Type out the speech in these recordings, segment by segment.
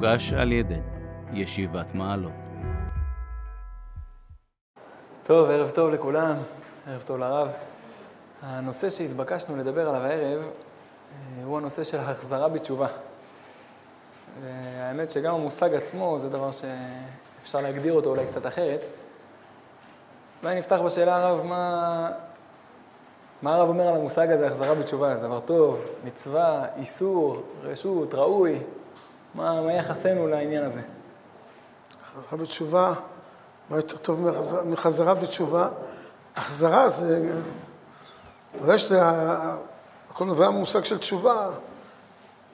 מוגש על ידי ישיבת מעלות. טוב, ערב טוב לכולם, ערב טוב לרב. הנושא שהתבקשנו לדבר עליו הערב אה, הוא הנושא של החזרה בתשובה. האמת שגם המושג עצמו זה דבר שאפשר להגדיר אותו אולי קצת אחרת. אולי נפתח בשאלה הרב, מה, מה הרב אומר על המושג הזה, החזרה בתשובה? זה דבר טוב, מצווה, איסור, רשות, ראוי? מה, מה יחסנו לעניין הזה? החזרה בתשובה, מה יותר טוב מחזרה, בתשובה? החזרה זה, אתה יודע שזה, הכל נובע מהמושג של תשובה.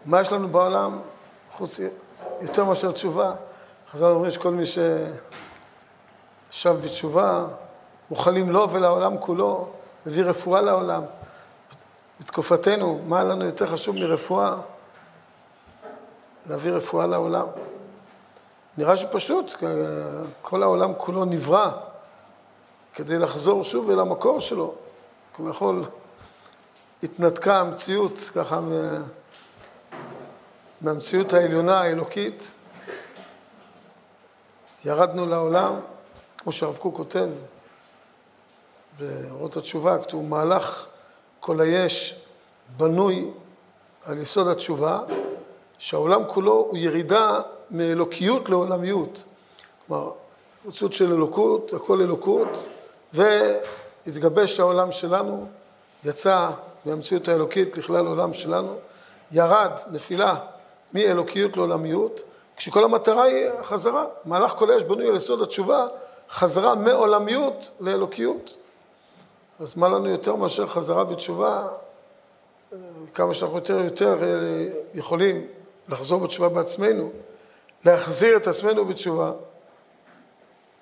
מה יש לנו בעולם חוץ, יותר מאשר תשובה? חז"ל אומרים שכל מי ששב בתשובה, מוכלים לו ולעולם כולו, מביא רפואה לעולם. בתקופתנו, מה לנו יותר חשוב מרפואה? להביא רפואה לעולם. נראה שפשוט, כל העולם כולו נברא כדי לחזור שוב אל המקור שלו. כביכול, התנתקה המציאות ככה מהמציאות העליונה האלוקית. ירדנו לעולם, כמו שהרב קוק כותב, באורות התשובה, כתוב מהלך כל היש בנוי על יסוד התשובה, שהעולם כולו הוא ירידה מאלוקיות לעולמיות. כלומר, מציאות של אלוקות, הכל אלוקות, והתגבש העולם שלנו, יצא מהמציאות האלוקית לכלל העולם שלנו, ירד, נפילה, מאלוקיות לעולמיות, כשכל המטרה היא החזרה. מהלך כל היש בנוי על יסוד התשובה, חזרה מעולמיות לאלוקיות. אז מה לנו יותר מאשר חזרה בתשובה, כמה שאנחנו יותר יותר אה, יכולים לחזור בתשובה בעצמנו, להחזיר את עצמנו בתשובה,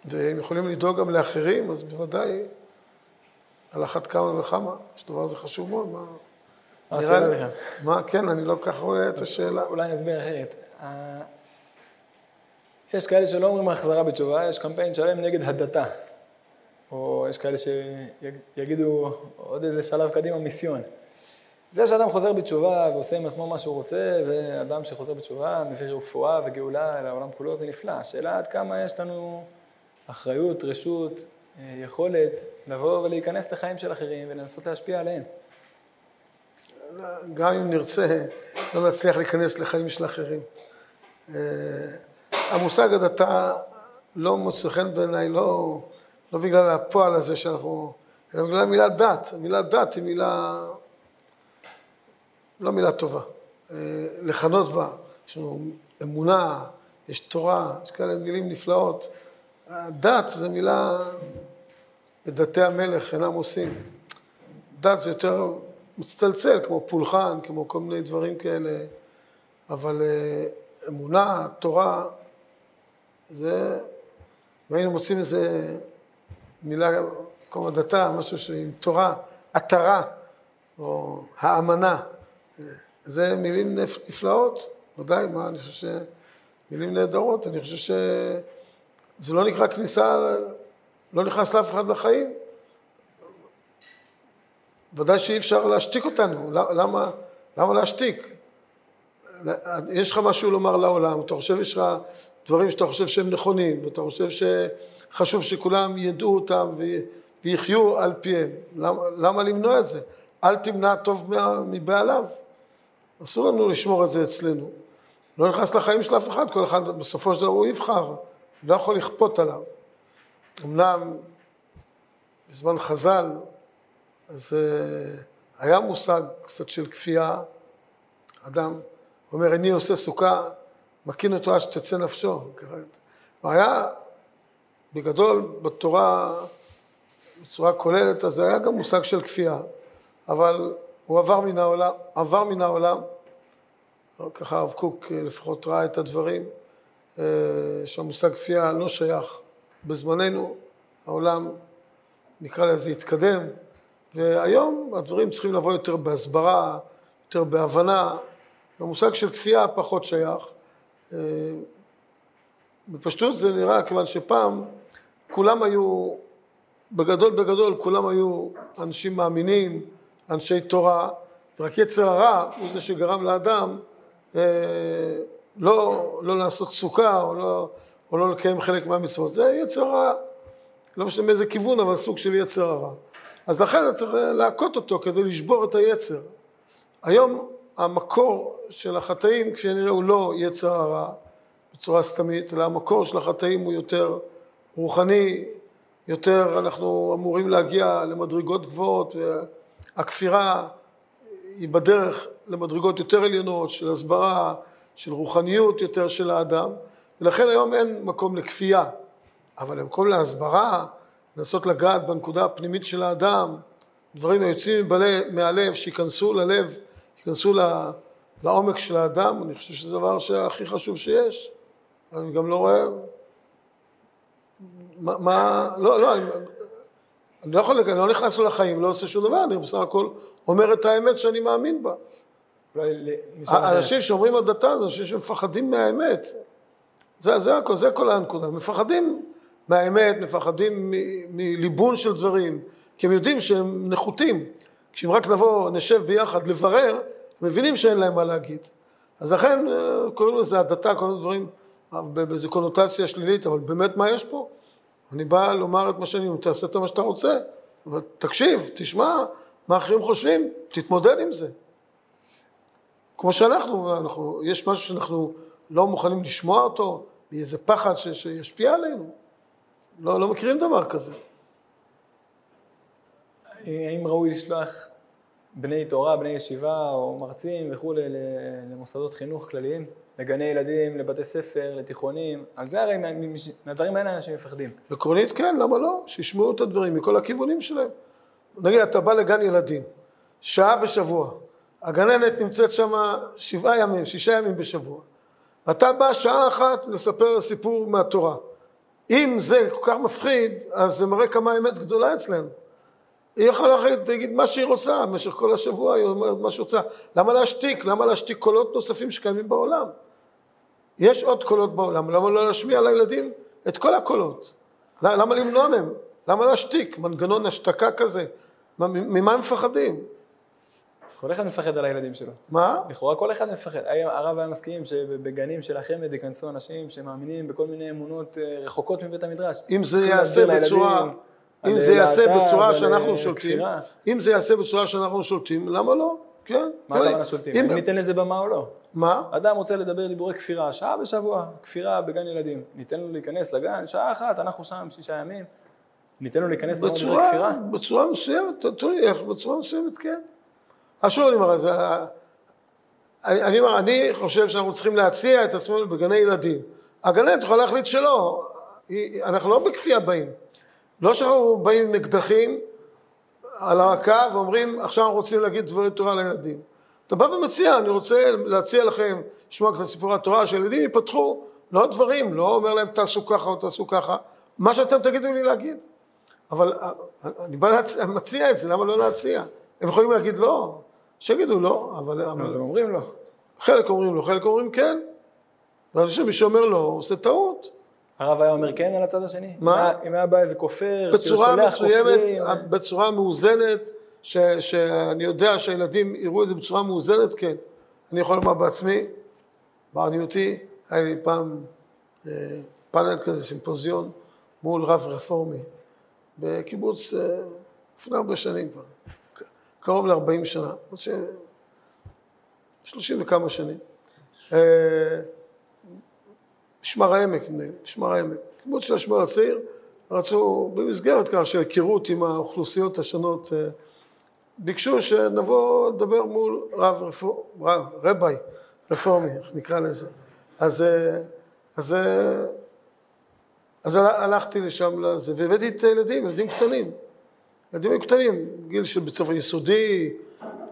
והם יכולים לדאוג גם לאחרים, אז בוודאי על אחת כמה וכמה, שדבר הזה חשוב מאוד. מה, מה השאלה בכלל? מה, כן, אני לא כך רואה את השאלה. אולי אני אסביר אחרת. יש כאלה שלא אומרים החזרה בתשובה, יש קמפיין שלם נגד הדתה. או יש כאלה שיגידו עוד איזה שלב קדימה, מיסיון. זה שאדם חוזר בתשובה ועושה עם עצמו מה שהוא רוצה, ואדם שחוזר בתשובה מביא רפואה וגאולה לעולם כולו, זה נפלא. השאלה עד כמה יש לנו אחריות, רשות, אה, יכולת לבוא ולהיכנס לחיים של אחרים ולנסות להשפיע עליהם. גם אם נרצה, לא נצליח להיכנס לחיים של אחרים. אה, המושג הדתה לא מוצא חן בעיניי, לא... לא בגלל הפועל הזה שאנחנו, אלא בגלל המילה דת. המילה דת היא מילה, לא מילה טובה. אה, לכנות בה, יש לנו אמונה, יש תורה, יש כאלה מילים נפלאות. דת זה מילה, בדתי המלך אינם עושים. דת זה יותר מצטלצל, כמו פולחן, כמו כל מיני דברים כאלה, אבל אה, אמונה, תורה, זה, אם היינו מוצאים איזה מילה, כמו הדתה, משהו שעם תורה, עטרה, או האמנה. זה מילים נפלאות, ודאי, מה, אני חושב שמילים נהדרות, אני חושב שזה לא נקרא כניסה, לא נכנס לאף אחד לחיים. ודאי שאי אפשר להשתיק אותנו, למה, למה להשתיק? יש לך משהו לומר לעולם, אתה חושב, יש לך דברים שאתה חושב שהם נכונים, ואתה חושב ש... חשוב שכולם ידעו אותם ויחיו על פיהם. למה, למה למנוע את זה? אל תמנע טוב מבעליו. אסור לנו לשמור את זה אצלנו. לא נכנס לחיים של אף אחד, כל אחד בסופו של דבר הוא יבחר, לא יכול לכפות עליו. אמנם בזמן חז"ל, אז uh, היה מושג קצת של כפייה, אדם אומר, אני עושה סוכה, מקין אותו עד שתצא נפשו. והיה בגדול, בתורה, בצורה כוללת, אז היה גם מושג של כפייה, אבל הוא עבר מן העולם, עבר מן העולם, ככה הרב קוק לפחות ראה את הדברים, אה, שהמושג כפייה לא שייך. בזמננו העולם, נקרא לזה, התקדם, והיום הדברים צריכים לבוא יותר בהסברה, יותר בהבנה, המושג של כפייה פחות שייך. אה, בפשטות זה נראה כיוון שפעם כולם היו, בגדול בגדול, כולם היו אנשים מאמינים, אנשי תורה, ורק יצר הרע הוא זה שגרם לאדם אה, לא, לא לעשות סוכה או לא, או לא לקיים חלק מהמצוות. זה יצר הרע. לא משנה מאיזה כיוון, אבל סוג של יצר הרע. אז לכן צריך להכות אותו כדי לשבור את היצר. היום המקור של החטאים, כפי שנראה, הוא לא יצר הרע בצורה סתמית, אלא המקור של החטאים הוא יותר רוחני, יותר אנחנו אמורים להגיע למדרגות גבוהות, והכפירה היא בדרך למדרגות יותר עליונות של הסברה, של רוחניות יותר של האדם, ולכן היום אין מקום לכפייה, אבל למקום להסברה, לנסות לגעת בנקודה הפנימית של האדם, דברים היוצאים מהלב, שייכנסו ללב, ייכנסו לעומק של האדם, אני חושב שזה הדבר שהכי חשוב שיש. אני גם לא רואה... מה... מה לא, לא, אני, אני לא יכול, אני לא נכנס לחיים, לא עושה שום דבר, אני בסך הכל אומר את האמת שאני מאמין בה. האנשים שאומרים הדתה זה אנשים שמפחדים מהאמת. זה, זה הכל, זה כל הנקודה. מפחדים מהאמת, מפחדים מליבון של דברים, כי הם יודעים שהם נחותים. כשאם רק נבוא, נשב ביחד לברר, מבינים שאין להם מה להגיד. אז לכן אה, קוראים לזה הדתה, כל מיני דברים, באיזו קונוטציה שלילית, אבל באמת מה יש פה? אני בא לומר את מה שאני אומר, תעשה את מה שאתה רוצה, אבל תקשיב, תשמע מה אחרים חושבים, תתמודד עם זה. כמו שאנחנו, אנחנו, יש משהו שאנחנו לא מוכנים לשמוע אותו, מאיזה פחד ש, שישפיע עלינו. לא, לא מכירים דבר כזה. האם ראוי לשלוח בני תורה, בני ישיבה או מרצים וכולי למוסדות חינוך כלליים? לגני ילדים, לבתי ספר, לתיכונים, על זה הרי מהדברים האלה אנשים מפחדים. עקרונית כן, למה לא? שישמעו את הדברים מכל הכיוונים שלהם. נגיד, אתה בא לגן ילדים, שעה בשבוע, הגננת נמצאת שם שבעה ימים, שישה ימים בשבוע. אתה בא שעה אחת לספר סיפור מהתורה. אם זה כל כך מפחיד, אז זה מראה כמה אמת גדולה אצלנו. היא יכולה להגיד מה שהיא רוצה, במשך כל השבוע היא אומרת מה שהיא רוצה. למה להשתיק? למה להשתיק קולות נוספים שקיימים בעולם? יש עוד קולות בעולם, למה לא להשמיע לילדים את כל הקולות? למה למנוע מהם? למה להשתיק? מנגנון השתקה כזה. ממה הם מפחדים? כל אחד מפחד על הילדים שלו. מה? לכאורה כל אחד מפחד. הרב היה מסכים שבגנים של החמ"ד ייכנסו אנשים שמאמינים בכל מיני אמונות אה, רחוקות מבית המדרש. אם זה יעשה בצורה... אם זה יעשה בצורה שאנחנו שולטים, אם זה יעשה בצורה שאנחנו שולטים, למה לא? כן. מה הכוונה שולטים? אם ניתן לזה במה או לא? מה? אדם רוצה לדבר דיבורי כפירה, שעה בשבוע, כפירה בגן ילדים. ניתן לו להיכנס לגן, שעה אחת, אנחנו שם שישה ימים. ניתן לו להיכנס כפירה? בצורה מסוימת, תראי איך, בצורה מסוימת, כן. אז שוב אני אומר, אני, אומר, אני חושב שאנחנו צריכים להציע את עצמנו בגני ילדים. הגננת יכולה להחליט שלא, אנחנו לא בכפייה באים. לא שאנחנו באים עם אקדחים על הרקה ואומרים, עכשיו אנחנו רוצים להגיד דברי תורה לילדים. אתה בא ומציע, אני רוצה להציע לכם, לשמוע קצת סיפורי התורה, שילדים ייפתחו, לא דברים, לא אומר להם תעשו ככה או תעשו ככה, מה שאתם תגידו לי להגיד. אבל אה, אני בא להציע, מציע את זה, למה לא להציע? הם יכולים להגיד לא, שיגידו לא, אבל... אז הם אומרים לא. חלק אומרים לא, חלק אומרים כן. ואני חושב שמי שאומר לא, עושה טעות. הרב היה אומר כן על הצד השני? מה? אם היה בא איזה כופר, בצורה מסוימת, בצורה מאוזנת, ש, שאני יודע שהילדים יראו את זה בצורה מאוזנת, כן. אני יכול לומר בעצמי, בעניותי, היה לי פעם אה, פאנל כזה, סימפוזיון, מול רב רפורמי, בקיבוץ אה, לפני הרבה שנים כבר, קרוב ל-40 שנה, עוד ש... שלושים וכמה שנים. אה, משמר העמק, משמר העמק. קיבוץ של השמר הצעיר, רצו במסגרת כך של היכרות עם האוכלוסיות השונות, אה, ביקשו שנבוא לדבר מול רב, רפור, רב רבי רפורמי, איך נקרא לזה. אז, אה, אז, אז הלכתי לשם והבאתי את הילדים, ילדים קטנים. ילדים קטנים, גיל של בית ספר יסודי,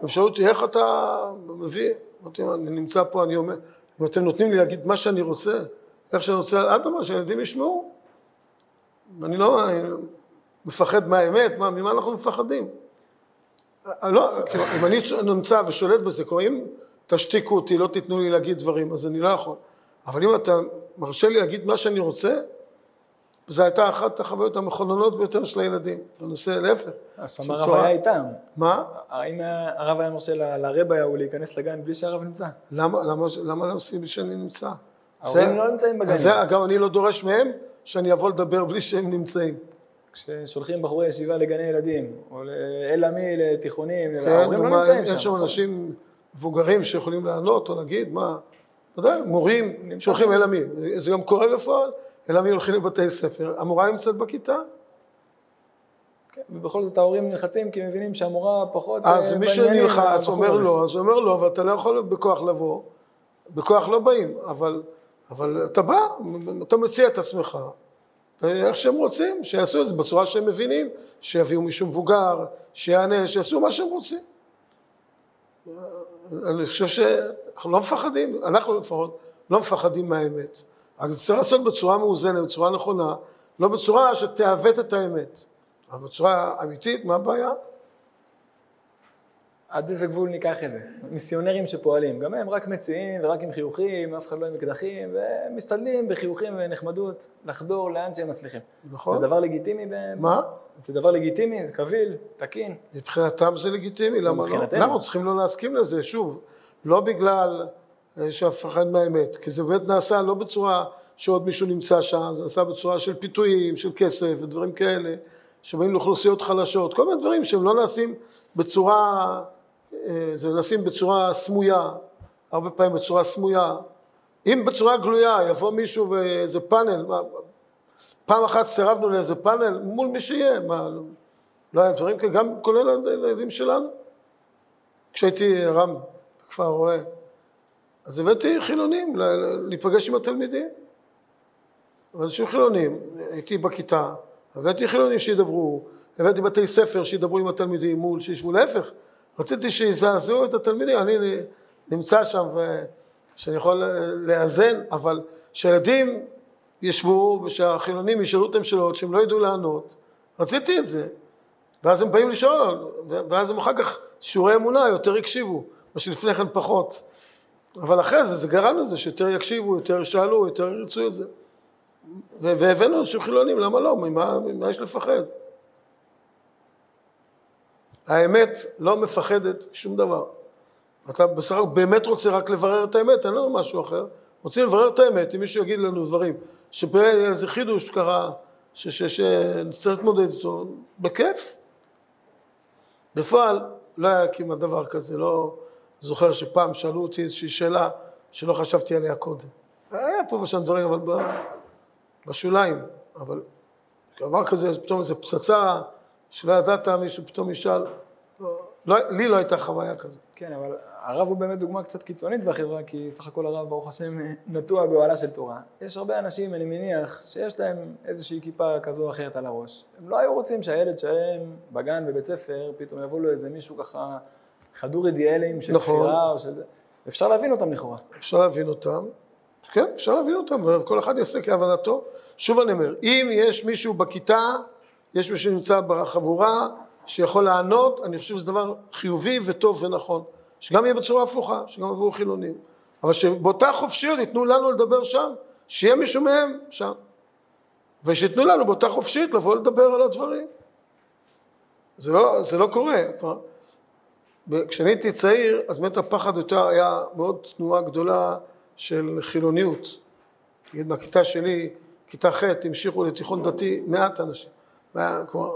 הם שאלו אותי, איך אתה מביא? אמרתי, אני נמצא פה, אני אומר, אם אתם נותנים לי להגיד מה שאני רוצה, איך שאני רוצה, אדרבה, שהילדים ישמעו. אני לא אני מפחד מהאמת, מה, ממה אנחנו מפחדים? אה, לא, כאילו, אם אני נמצא ושולט בזה, כלומר, אם תשתיקו אותי, לא תיתנו לי להגיד דברים, אז אני לא יכול. אבל אם אתה מרשה לי להגיד מה שאני רוצה, וזו הייתה אחת החוויות המכוננות ביותר של הילדים, בנושא להפך. אז אמר הרב. היה איתם. מה? האם הרב היה מרשה ל- לרבה ההוא להיכנס לגן בלי שהרב נמצא? למה, לא עושים בלי שאני נמצא? ההורים לא נמצאים בגנים. אז זה, אגב, אני לא דורש מהם שאני אבוא לדבר בלי שהם נמצאים. כששולחים בחורי ישיבה לגני ילדים, או אל עמי לתיכונים, כן, ההורים לא נמצאים יש שם. שם אנשים מבוגרים שיכולים לענות או להגיד, מה, אתה יודע, מורים. שהולכים אל עמי, זה גם קורה בפועל, אל עמי הולכים לבתי ספר, המורה נמצאת בכיתה, כן, ובכל זאת ההורים נלחצים כי מבינים שהמורה פחות... אז אה, מי בעניינים שנלחץ אומר. לא, אז הוא אומר לא, ואתה לא יכול בכוח לבוא, בכוח לא באים, אבל, אבל אתה בא, אתה מציע את עצמך, איך שהם רוצים, שיעשו את זה בצורה שהם מבינים, שיביאו מישהו מבוגר, שיענה, שיעשו מה שהם רוצים. אני חושב שאנחנו לא מפחדים, אנחנו לפחות לא מפחדים מהאמת. רק זה צריך לעשות בצורה מאוזנת, בצורה נכונה, לא בצורה שתעוות את האמת, אבל בצורה אמיתית, מה הבעיה? עד איזה גבול ניקח את זה? מיסיונרים שפועלים, גם הם רק מציעים ורק עם חיוכים, אף אחד לא עם אקדחים, והם משתדלים בחיוכים ונחמדות לחדור לאן שהם מצליחים. נכון. זה דבר לגיטימי? ב... מה? זה דבר לגיטימי, זה קביל, תקין. מבחינתם זה לגיטימי, למה לא? מבחינתנו. אנחנו צריכים לא להסכים לזה, שוב, לא בגלל שאף אחד מהאמת, כי זה באמת נעשה לא בצורה שעוד מישהו נמצא שם, זה נעשה בצורה של פיתויים, של כסף ודברים כאלה, שבאים לאוכלוסיות חלשות, כל מיני דברים שהם לא נעשים בצורה, אה, זה נעשים בצורה סמויה, הרבה פעמים בצורה סמויה. אם בצורה גלויה יבוא מישהו ואיזה פאנל, מה, פעם אחת סירבנו לאיזה פאנל מול מי שיהיה, מה, לא היה דברים כאלה, גם כולל הילדים שלנו. כשהייתי רם בכפר רועה, אז הבאתי חילונים להיפגש עם התלמידים. אנשים חילונים, הייתי בכיתה, הבאתי חילונים שידברו, הבאתי בתי ספר שידברו עם התלמידים מול, שישבו להפך. רציתי שיזעזעו את התלמידים, אני נמצא שם ושאני יכול לאזן, אבל שהילדים ישבו ושהחילונים ישאלו אותם שאלות שהם לא ידעו לענות, רציתי את זה. ואז הם באים לשאול, ואז הם אחר כך שיעורי אמונה יותר הקשיבו, מה שלפני כן פחות. אבל אחרי זה, זה גרם לזה שיותר יקשיבו, יותר ישאלו, יותר ירצו את זה. והבאנו אנשים חילונים, למה לא? ממה, ממה יש לפחד? האמת לא מפחדת שום דבר. אתה בסך הכל באמת רוצה רק לברר את האמת, אין לנו משהו אחר. רוצים לברר את האמת, אם מישהו יגיד לנו דברים, שבאיזה חידוש קרה, שנצטרך להתמודד איתו, בכיף. בפועל לא היה כמעט דבר כזה, לא זוכר שפעם שאלו אותי איזושהי שאלה שלא חשבתי עליה קודם. היה פה ושם דברים, אבל בשוליים. אבל דבר כזה, פתאום איזו פצצה שלא ידעת, מישהו פתאום ישאל, לא, לא, לי לא הייתה חוויה כזאת. כן, אבל הרב הוא באמת דוגמה קצת קיצונית בחברה, כי סך הכל הרב, ברוך השם, נטוע באוהלה של תורה. יש הרבה אנשים, אני מניח, שיש להם איזושהי כיפה כזו או אחרת על הראש. הם לא היו רוצים שהילד שלהם בגן, בבית ספר, פתאום יבוא לו איזה מישהו ככה חדור אידיאלים של נכון. בחירה או של... אפשר להבין אותם לכאורה. אפשר להבין אותם, כן, אפשר להבין אותם, וכל אחד יעשה כהבנתו. שוב אני אומר, אם יש מישהו בכיתה, יש מישהו שנמצא בחבורה, שיכול לענות, אני חושב שזה דבר חיובי וטוב ונכון. שגם יהיה בצורה הפוכה, שגם יבואו חילונים. אבל שבאותה חופשיות ייתנו לנו לדבר שם, שיהיה מישהו מהם שם. ושייתנו לנו באותה חופשית לבוא לדבר על הדברים. זה לא, זה לא קורה. כשאני הייתי צעיר, אז באמת הפחד יותר היה מאוד תנועה גדולה של חילוניות. נגיד מהכיתה שלי, כיתה ח', המשיכו לתיכון דתי מעט אנשים. כלומר,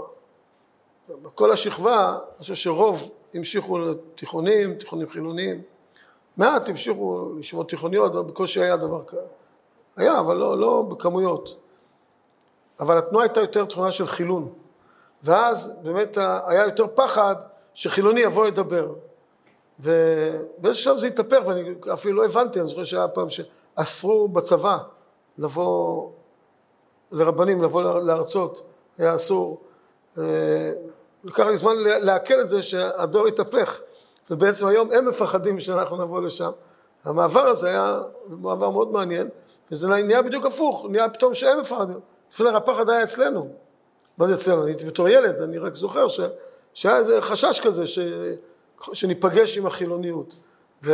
בכל השכבה, אני חושב שרוב המשיכו לתיכונים, תיכונים חילוניים. מעט המשיכו לישיבות תיכוניות, בקושי היה דבר כזה. היה, אבל לא, לא בכמויות. אבל התנועה הייתה יותר תכונה של חילון. ואז באמת היה יותר פחד שחילוני יבוא לדבר. ובאיזשהו שלב זה התהפך, ואני אפילו לא הבנתי, אני זוכר שהיה פעם שאסרו בצבא לבוא לרבנים, לבוא להרצות, היה אסור. אה, לקח לי זמן לעכל את זה שהדור התהפך, ובעצם היום הם מפחדים שאנחנו נבוא לשם. המעבר הזה היה מעבר מאוד מעניין, וזה נהיה בדיוק הפוך, נהיה פתאום שהם מפחדים. לפני הפחד היה אצלנו. מה זה אצלנו? אני הייתי בתור ילד, אני רק זוכר ש, שהיה איזה חשש כזה ש, שניפגש עם החילוניות. ו,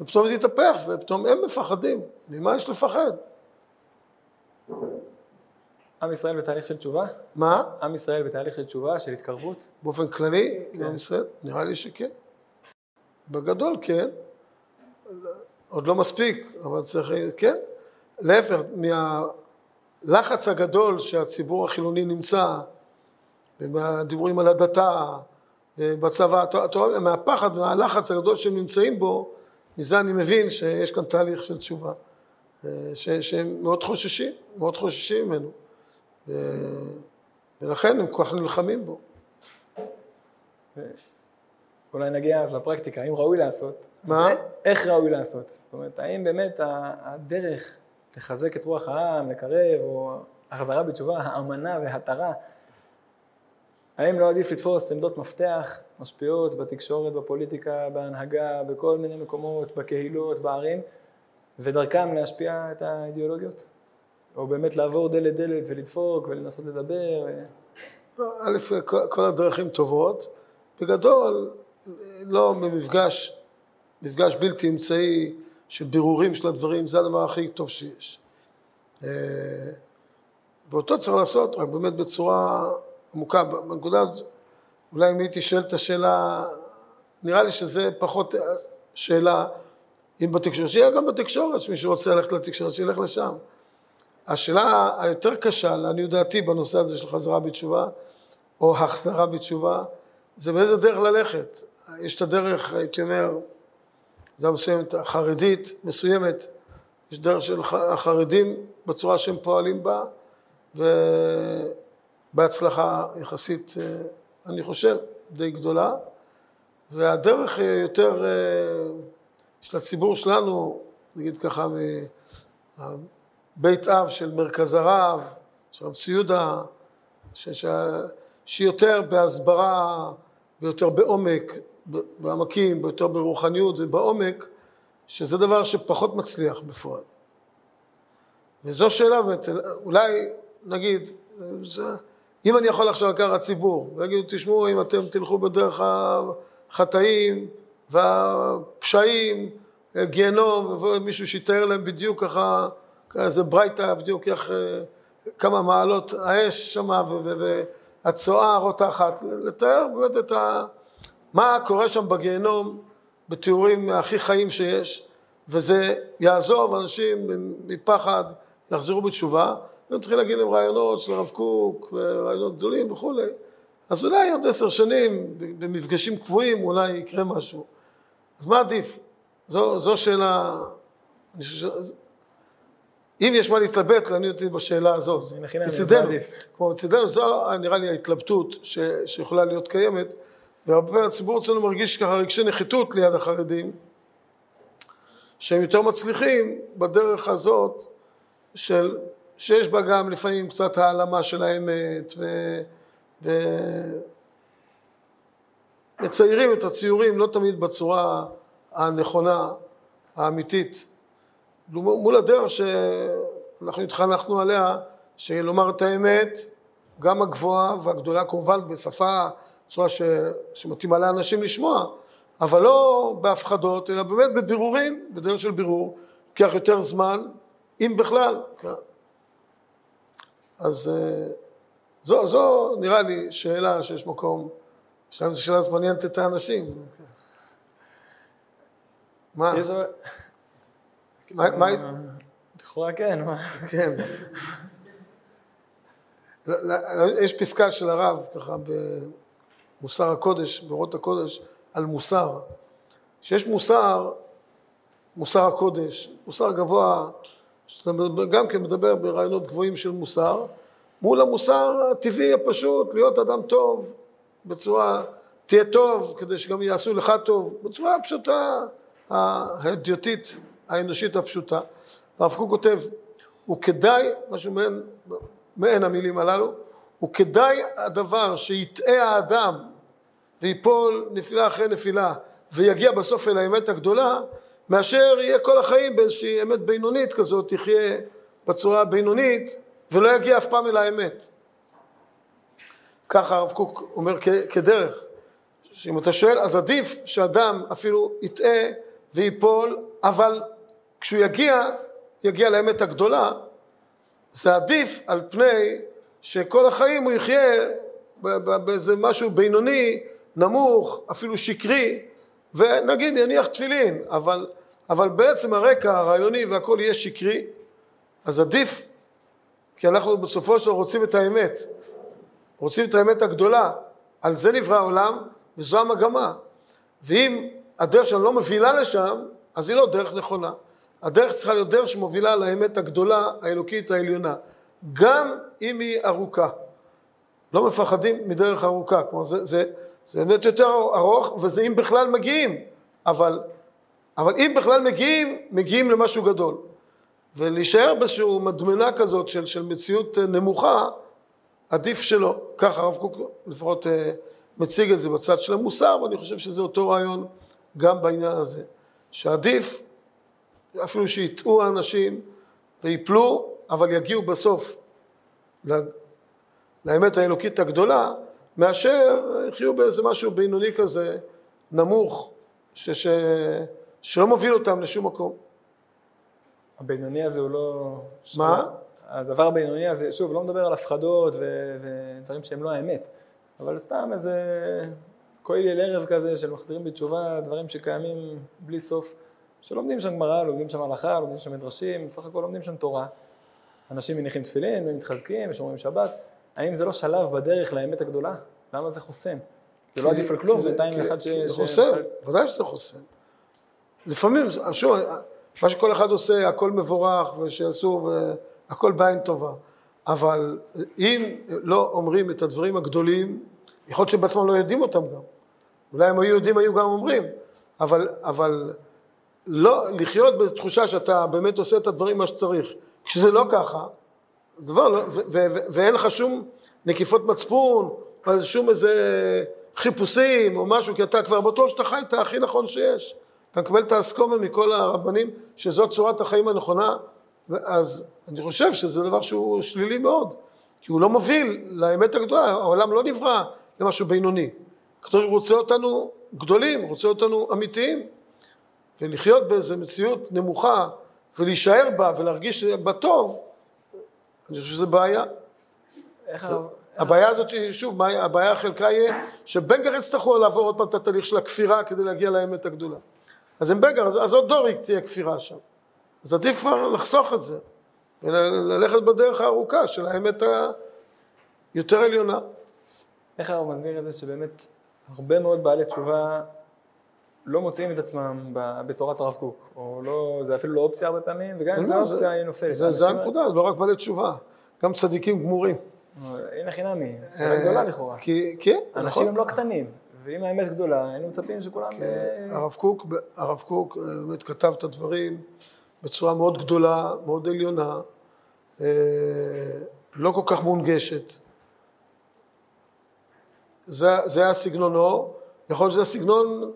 ופתאום זה התהפך, ופתאום הם מפחדים. ממה יש לפחד? עם ישראל בתהליך של תשובה? מה? עם ישראל בתהליך של תשובה, של התקרבות? באופן כללי, עם עם ישראל? נראה לי שכן. בגדול כן. עוד לא מספיק, אבל צריך, כן. להפך, מהלחץ הגדול שהציבור החילוני נמצא, ומהדיבורים על הדתה, בצבא, אתה רואה, מהפחד, מהלחץ הגדול שהם נמצאים בו, מזה אני מבין שיש כאן תהליך של תשובה. ש, שהם מאוד חוששים, מאוד חוששים ממנו. ו, ולכן הם כל כך נלחמים בו. אולי נגיע אז לפרקטיקה, האם ראוי לעשות? מה? איך ראוי לעשות? זאת אומרת, האם באמת הדרך לחזק את רוח העם, לקרב, או החזרה בתשובה, האמנה והתרה, האם לא עדיף לתפוס עמדות מפתח משפיעות בתקשורת, בפוליטיקה, בהנהגה, בכל מיני מקומות, בקהילות, בערים, ודרכם להשפיע את האידיאולוגיות? או באמת לעבור דלת דלת ולדפוק ולנסות לדבר? א', כל- כל הדרכים טובות. בגדול, לא במפגש, מפגש בלתי אמצעי של בירורים של הדברים, זה הדבר הכי טוב שיש. אה, ואותו צריך לעשות, רק באמת בצורה עמוקה. בנקודה הזאת, אולי אם הייתי שואל את השאלה, נראה לי שזה פחות אה, שאלה אם בתקשורת, שיהיה גם בתקשורת, שמישהו רוצה ללכת לתקשורת, שילך לשם. השאלה היותר קשה, לעניות דעתי, בנושא הזה של חזרה בתשובה, או החזרה בתשובה, זה באיזה דרך ללכת. יש את הדרך, הייתי אומר, גם מסוימת, החרדית, מסוימת, יש דרך של החרדים בצורה שהם פועלים בה, ובהצלחה יחסית, אה, אני חושב, די גדולה. והדרך אה, יותר אה, של הציבור שלנו, נגיד ככה, מבית אב של מרכז הרב, של רב ציודה, ש- ש- שהיא יותר בהסברה, ויותר בעומק, בעמקים, ביותר ברוחניות ובעומק, שזה דבר שפחות מצליח בפועל. וזו שאלה אולי נגיד, זה, אם אני יכול עכשיו לקחת ציבור, ויגידו, תשמעו, אם אתם תלכו בדרך החטאים והפשעים, גיהנום, ומישהו שיתאר להם בדיוק ככה, איזה ברייתא, בדיוק איך, אה, כמה מעלות האש שמה, והצואה הרותחת, לתאר באמת את ה... מה קורה שם בגיהנום בתיאורים הכי חיים שיש, וזה יעזור, ואנשים מפחד יחזרו בתשובה, צריכים להגיד להם רעיונות של הרב קוק, ורעיונות גדולים וכולי. אז אולי עוד עשר שנים, במפגשים קבועים, אולי יקרה משהו. אז מה עדיף? זו, זו שאלה, אני חושב ש... אם יש מה להתלבט, לעניין אותי בשאלה הזאת. עדיף. כמו מצידנו, זו נראה לי ההתלבטות ש, שיכולה להיות קיימת, והרבה פעמים הציבור אצלנו מרגיש ככה רגשי נחיתות ליד החרדים, שהם יותר מצליחים בדרך הזאת, של, שיש בה גם לפעמים קצת העלמה של האמת, ו... מציירים את הציורים לא תמיד בצורה הנכונה, האמיתית, מול הדרך שאנחנו התחנכנו עליה, של לומר את האמת, גם הגבוהה והגדולה כמובן בשפה, בצורה ש... שמתאימה לאנשים לשמוע, אבל לא בהפחדות, אלא באמת בבירורים, בדרך של בירור, לוקח יותר זמן, אם בכלל. אז זו, זו נראה לי שאלה שיש מקום, שאלה זו שאלה שמעניינת את האנשים. מה? מה, מה, לכאורה כן, מה? כן. יש פסקה של הרב, ככה, במוסר הקודש, באורות הקודש, על מוסר. שיש מוסר, מוסר הקודש, מוסר גבוה, שאתה גם כן מדבר ברעיונות גבוהים של מוסר, מול המוסר הטבעי הפשוט, להיות אדם טוב, בצורה, תהיה טוב, כדי שגם יעשו לך טוב, בצורה הפשוטה, האדיוטית, האנושית הפשוטה. הרב קוק כותב, הוא כדאי, משהו מעין, מעין המילים הללו, הוא כדאי הדבר שיטעה האדם ויפול נפילה אחרי נפילה ויגיע בסוף אל האמת הגדולה, מאשר יהיה כל החיים באיזושהי אמת בינונית כזאת, יחיה בצורה הבינונית ולא יגיע אף פעם אל האמת. ככה הרב קוק אומר כדרך, שאם אתה שואל, אז עדיף שאדם אפילו יטעה ויפול, אבל כשהוא יגיע, יגיע לאמת הגדולה, זה עדיף על פני שכל החיים הוא יחיה באיזה משהו בינוני, נמוך, אפילו שקרי, ונגיד יניח תפילין, אבל, אבל בעצם הרקע הרעיוני והכל יהיה שקרי, אז עדיף, כי אנחנו בסופו של דבר רוצים את האמת, רוצים את האמת הגדולה, על זה נברא העולם וזו המגמה. ואם הדרך שלנו לא מובילה לשם, אז היא לא דרך נכונה. הדרך צריכה להיות דרך שמובילה לאמת הגדולה, האלוקית העליונה, גם אם היא ארוכה. לא מפחדים מדרך ארוכה, כלומר זה, זה, זה באמת יותר ארוך, וזה אם בכלל מגיעים, אבל, אבל אם בכלל מגיעים, מגיעים למשהו גדול. ולהישאר באיזושהי מדמנה כזאת של, של מציאות נמוכה, עדיף שלא. ככה הרב קוק לפחות אה, מציג את זה בצד של המוסר, ואני חושב שזה אותו רעיון גם בעניין הזה. שעדיף, אפילו שיטעו האנשים ויפלו, אבל יגיעו בסוף לאמת האלוקית הגדולה, מאשר יחיו באיזה משהו בינוני כזה, נמוך, ש, ש, שלא מוביל אותם לשום מקום. הבינוני הזה הוא לא... מה? הדבר הבינוני הזה, שוב, לא מדבר על הפחדות ו... ודברים שהם לא האמת, אבל סתם איזה כולל ערב כזה של מחזירים בתשובה, דברים שקיימים בלי סוף, שלומדים שם גמרא, לומדים שם הלכה, לומדים שם מדרשים, בסך הכל לומדים שם תורה. אנשים מניחים תפילין ומתחזקים ושומרים שבת, האם זה לא שלב בדרך לאמת הגדולה? למה זה חוסם? זה לא עדיף על כלום, זה טיים אחד ש... זה חוסם, ודאי שזה חוסם. לפעמים, שוב, מה שכל אחד עושה, הכל מבורך, ושיעשו, והכל בעין טובה. אבל אם לא אומרים את הדברים הגדולים, יכול להיות שבעצמם לא יודעים אותם גם. אולי הם היו יודעים, היו גם אומרים. אבל, אבל לא לחיות בתחושה שאתה באמת עושה את הדברים מה שצריך. כשזה לא ככה, דבר לא, ו- ו- ו- ואין לך שום נקיפות מצפון, או שום איזה חיפושים או משהו, כי אתה כבר בטוח שאתה חי את הכי נכון שיש. אתה מקבל את האסכומה מכל הרבנים, שזאת צורת החיים הנכונה, אז אני חושב שזה דבר שהוא שלילי מאוד, כי הוא לא מוביל לאמת הגדולה, העולם לא נברא למשהו בינוני. הקדוש רוצה אותנו גדולים, רוצה אותנו אמיתיים, ולחיות באיזו מציאות נמוכה ולהישאר בה ולהרגיש בה טוב, אני חושב שזה בעיה. איך הבעיה הזאת, שוב, הבעיה חלקה יהיה שבנגר יצטרכו לעבור עוד פעם את התהליך של הכפירה כדי להגיע לאמת הגדולה. אז עם בנגר, אז, אז עוד דור תהיה כפירה שם. אז עדיף כבר לחסוך את זה, וללכת בדרך הארוכה של האמת היותר עליונה. איך הרב מסביר את זה שבאמת הרבה מאוד בעלי תשובה לא מוצאים את עצמם בתורת הרב קוק, או לא, זה אפילו לא אופציה הרבה פעמים, וגם אם לא, זו אופציה היא נופלת. זה, זה הנקודה, לא רק בעלי תשובה, גם צדיקים גמורים. הנה חינמי, שאלה גדולה לכאורה. כי, כן, אנשים הם לא קטנים, ואם האמת גדולה, היינו מצפים שכולם... כן, הרב קוק, הרב קוק באמת כתב את הדברים בצורה מאוד גדולה, מאוד עליונה, לא כל כך מונגשת. זה, זה היה סגנונו, יכול להיות שזה הסגנון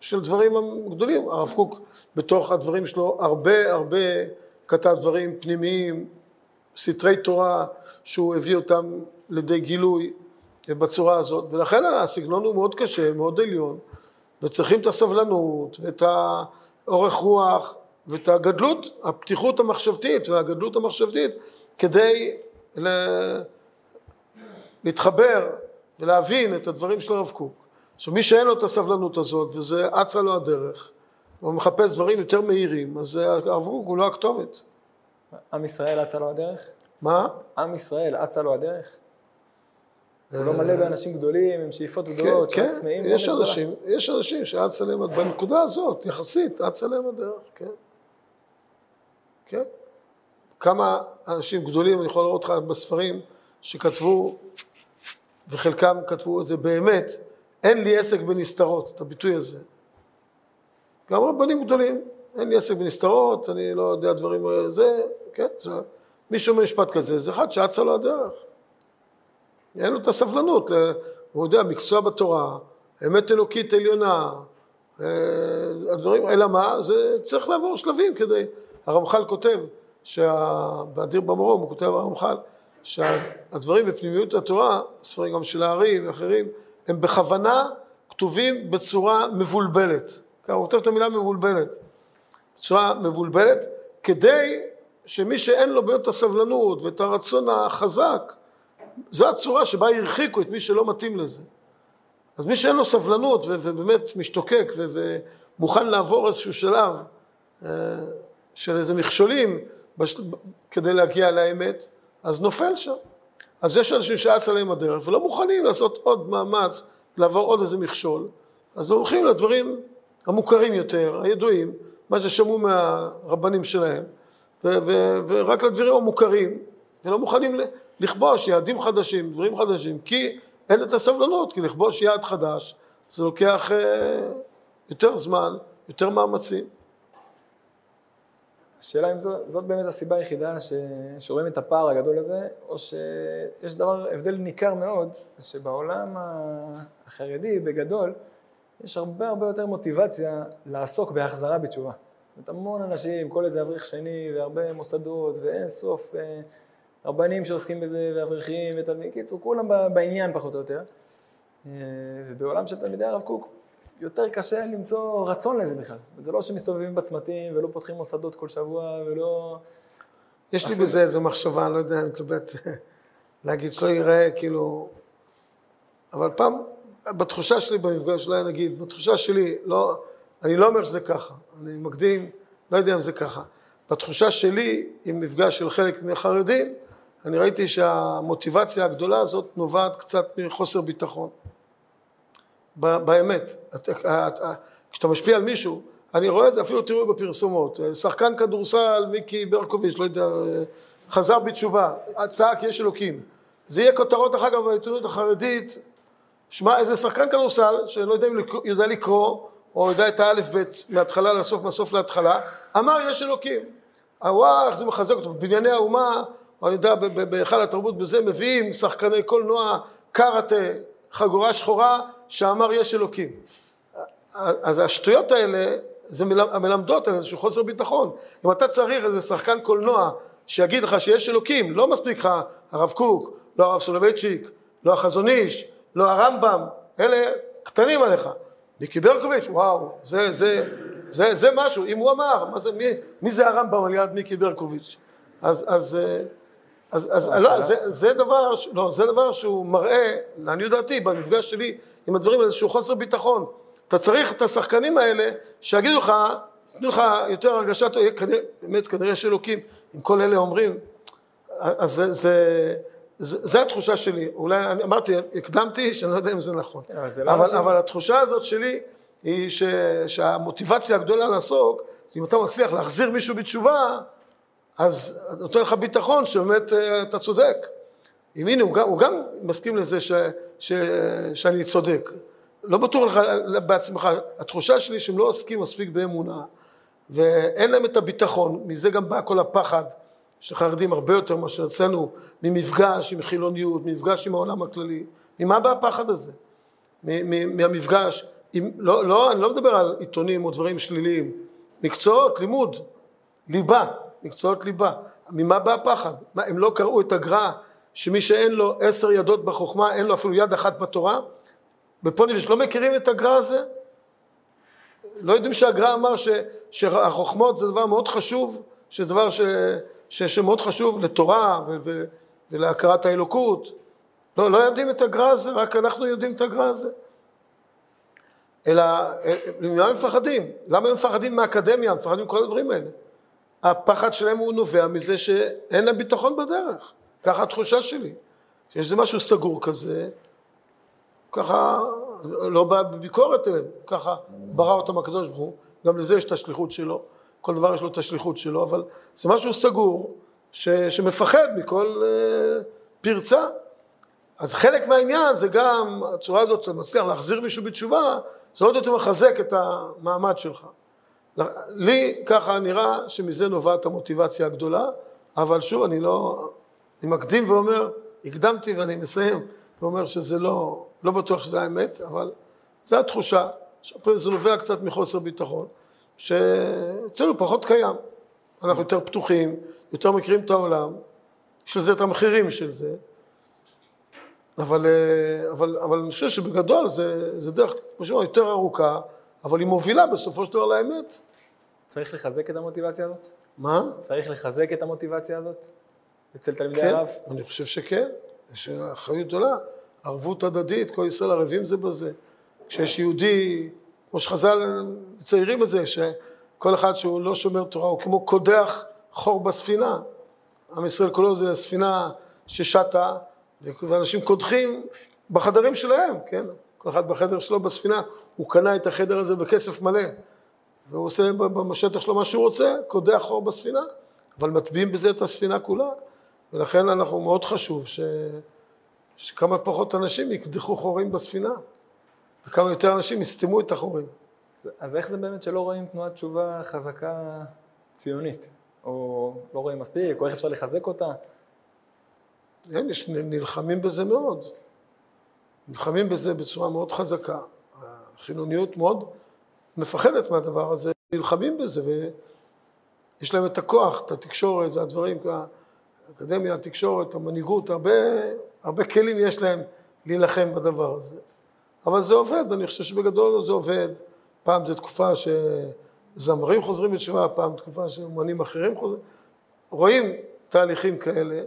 של דברים גדולים. הרב קוק בתוך הדברים שלו הרבה הרבה כתב דברים פנימיים, סתרי תורה שהוא הביא אותם לידי גילוי בצורה הזאת, ולכן הסגנון הוא מאוד קשה, מאוד עליון, וצריכים את הסבלנות ואת האורך רוח ואת הגדלות, הפתיחות המחשבתית והגדלות המחשבתית כדי להתחבר ולהבין את הדברים של הרב קוק. עכשיו מי שאין לו את הסבלנות הזאת וזה אצה לו הדרך, והוא מחפש דברים יותר מהירים, אז הרב קוק הוא לא הכתובת. עם ישראל אצה לו הדרך? מה? עם ישראל אצה לו הדרך? הוא לא מלא באנשים גדולים, עם שאיפות גדולות, כן, כן, יש אנשים, יש אנשים שאצה להם, בנקודה הזאת, יחסית, אצה להם הדרך, כן. כן. כמה אנשים גדולים, אני יכול לראות לך בספרים, שכתבו, וחלקם כתבו את זה באמת, אין לי עסק בנסתרות, את הביטוי הזה. גם רבנים גדולים, אין לי עסק בנסתרות, אני לא יודע דברים, זה, כן, זה, מישהו במשפט כזה, זה אחד שאצה לו הדרך. אין לו את הסבלנות, הוא יודע, מקצוע בתורה, אמת אלוקית עליונה, הדברים, אלא מה? זה צריך לעבור שלבים כדי, הרמח"ל כותב, באדיר במרום, הוא כותב הרמח"ל, שהדברים בפנימיות התורה, ספרים גם של הארי ואחרים, הם בכוונה כתובים בצורה מבולבלת. ככה הוא כותב את המילה מבולבלת. בצורה מבולבלת, כדי שמי שאין לו באמת את הסבלנות ואת הרצון החזק, זו הצורה שבה הרחיקו את מי שלא מתאים לזה. אז מי שאין לו סבלנות ובאמת משתוקק ומוכן לעבור איזשהו שלב אה, של איזה מכשולים כדי להגיע לאמת, אז נופל שם. אז יש אנשים שאץ עליהם הדרך ולא מוכנים לעשות עוד מאמץ לעבור עוד איזה מכשול, אז הולכים לדברים המוכרים יותר, הידועים, מה ששמעו מהרבנים שלהם, ו- ו- ורק לדברים המוכרים, ולא מוכנים לכבוש יעדים חדשים, דברים חדשים, כי אין את הסבלנות, כי לכבוש יעד חדש זה לוקח אה, יותר זמן, יותר מאמצים. השאלה אם זאת, זאת באמת הסיבה היחידה ש, שרואים את הפער הגדול הזה, או שיש דבר, הבדל ניכר מאוד, שבעולם החרדי בגדול, יש הרבה הרבה יותר מוטיבציה לעסוק בהחזרה בתשובה. זאת אומרת, המון אנשים, כל איזה אברך שני, והרבה מוסדות, ואין סוף אה, רבנים שעוסקים בזה, ואברכים, ותלמידים, קיצור, כולם בעניין פחות או יותר. אה, ובעולם של תלמידי הרב קוק, יותר קשה למצוא רצון לזה בכלל. זה לא שמסתובבים בצמתים ולא פותחים מוסדות כל שבוע ולא... יש לי בזה איזו מחשבה, אני לא יודע, אני מתלבט להגיד שלא ייראה כאילו... אבל פעם, בתחושה שלי במפגש, אולי נגיד, בתחושה שלי, לא, אני לא אומר שזה ככה, אני מקדים, לא יודע אם זה ככה. בתחושה שלי, עם מפגש של חלק מהחרדים, אני ראיתי שהמוטיבציה הגדולה הזאת נובעת קצת מחוסר ביטחון. באמת. כשאתה משפיע על מישהו, אני רואה את זה, אפילו תראו בפרסומות. שחקן כדורסל, מיקי ברקוביץ', לא יודע, חזר בתשובה, צעק יש אלוקים. זה יהיה כותרות אחר כך בעיתונות החרדית, שמע איזה שחקן כדורסל, שאני לא יודע אם יודע לקרוא, או יודע את האלף בית מההתחלה לסוף, מהסוף להתחלה, אמר יש אלוקים. וואו, איך זה מחזק אותו. בבנייני האומה, או אני יודע, בהיכל התרבות בזה, מביאים שחקני קולנוע, קארטה, חגורה שחורה, שאמר יש אלוקים. אז השטויות האלה, זה מלמדות על איזשהו חוסר ביטחון. אם אתה צריך איזה שחקן קולנוע שיגיד לך שיש אלוקים, לא מספיק לך הרב קוק, לא הרב סולובייצ'יק, לא החזון איש, לא הרמב"ם, אלה קטנים עליך. מיקי ברקוביץ', וואו, זה, זה, זה, זה משהו, אם הוא אמר, מה זה, מי, מי זה הרמב"ם על יד מיקי ברקוביץ'? אז, אז, אה, אז, אז לא, זה, זה, דבר, לא, זה דבר שהוא מראה, לעניות דעתי, במפגש שלי עם הדברים, איזשהו חוסר ביטחון. אתה צריך את השחקנים האלה שיגידו לך, ייתנו לך יותר הרגשת, באמת כנראה יש אלוקים, אם כל אלה אומרים, אז זה, זה, זה, זה התחושה שלי, אולי, אני אמרתי, הקדמתי, שאני לא יודע אם זה נכון, אבל, לא אבל, אבל התחושה הזאת שלי היא ש, שהמוטיבציה הגדולה לעסוק, אם אתה מצליח להחזיר מישהו בתשובה, אז נותן לך ביטחון שבאמת אה, אתה צודק. אם הנה, הוא גם, הוא גם מסכים לזה ש, ש, שאני צודק. לא בטוח לך בעצמך, התחושה שלי שהם לא עוסקים מספיק באמונה, ואין להם את הביטחון, מזה גם בא כל הפחד של חרדים הרבה יותר מאשר אצלנו, ממפגש עם חילוניות, ממפגש עם העולם הכללי. ממה בא הפחד הזה? מהמפגש, עם, לא, לא, אני לא מדבר על עיתונים או דברים שליליים, מקצועות, לימוד, ליבה. מקצועות ליבה. ממה בא הפחד? מה, הם לא קראו את הגר"א שמי שאין לו עשר ידות בחוכמה, אין לו אפילו יד אחת בתורה? בפוניבש לא מכירים את הגר"א הזה? לא יודעים שהגר"א אמר ש, שהחוכמות זה דבר מאוד חשוב, שזה דבר ש, ש, שמאוד חשוב לתורה ו, ו, ולהכרת האלוקות. לא, לא יודעים את הגר"א הזה, רק אנחנו יודעים את הגר"א הזה. אלא, ממה הם מפחדים? למה הם מפחדים מהאקדמיה? מפחדים מכל הדברים האלה. הפחד שלהם הוא נובע מזה שאין להם ביטחון בדרך. ככה התחושה שלי. שיש איזה משהו סגור כזה, ככה, לא בא בביקורת אליהם, ככה ברא אותם הקדוש ברוך הוא, גם לזה יש את השליחות שלו, כל דבר יש לו את השליחות שלו, אבל זה משהו סגור, ש, שמפחד מכל uh, פרצה. אז חלק מהעניין זה גם, הצורה הזאת שאתה מצליח להחזיר מישהו בתשובה, זה עוד יותר מחזק את המעמד שלך. לי ככה נראה שמזה נובעת המוטיבציה הגדולה, אבל שוב, אני לא... אני מקדים ואומר, הקדמתי ואני מסיים, ואומר שזה לא, לא בטוח שזה האמת, אבל זו התחושה, זה נובע קצת מחוסר ביטחון, שאצלנו פחות קיים. אנחנו יותר פתוחים, יותר מכירים את העולם, יש לזה את המחירים של זה, אבל, אבל, אבל אני חושב שבגדול זה, זה דרך, כמו שאומרים, יותר ארוכה, אבל היא מובילה בסופו של דבר לאמת. צריך לחזק את המוטיבציה הזאת? מה? צריך לחזק את המוטיבציה הזאת? אצל תלמידי כן, הרב? אני חושב שכן. יש אחריות גדולה. ערבות הדדית, כל ישראל ערבים זה בזה. כשיש יהודי, כמו שחז"ל מציירים את זה, שכל אחד שהוא לא שומר תורה הוא כמו קודח חור בספינה. עם ישראל כולו זה ספינה ששטה, ואנשים קודחים בחדרים שלהם, כן? כל אחד בחדר שלו בספינה, הוא קנה את החדר הזה בכסף מלא. והוא עושה בשטח שלו מה שהוא רוצה, קודח חור בספינה, אבל מטביעים בזה את הספינה כולה. ולכן אנחנו, מאוד חשוב ש... שכמה פחות אנשים יקדחו חורים בספינה, וכמה יותר אנשים יסתמו את החורים. אז- אז איך זה באמת שלא רואים תנועת תשובה חזקה ציונית? או לא רואים מספיק, או איך אפשר לחזק אותה? אין, יש, נלחמים בזה מאוד. נלחמים בזה בצורה מאוד חזקה. החילוניות מאוד מפחדת מהדבר הזה, נלחמים בזה, ויש להם את הכוח, את התקשורת והדברים, האקדמיה, התקשורת, המנהיגות, הרבה, הרבה כלים יש להם להילחם בדבר הזה. אבל זה עובד, אני חושב שבגדול זה עובד. פעם זו תקופה שזמרים חוזרים בתשובה, פעם תקופה שאומנים אחרים חוזרים. רואים תהליכים כאלה,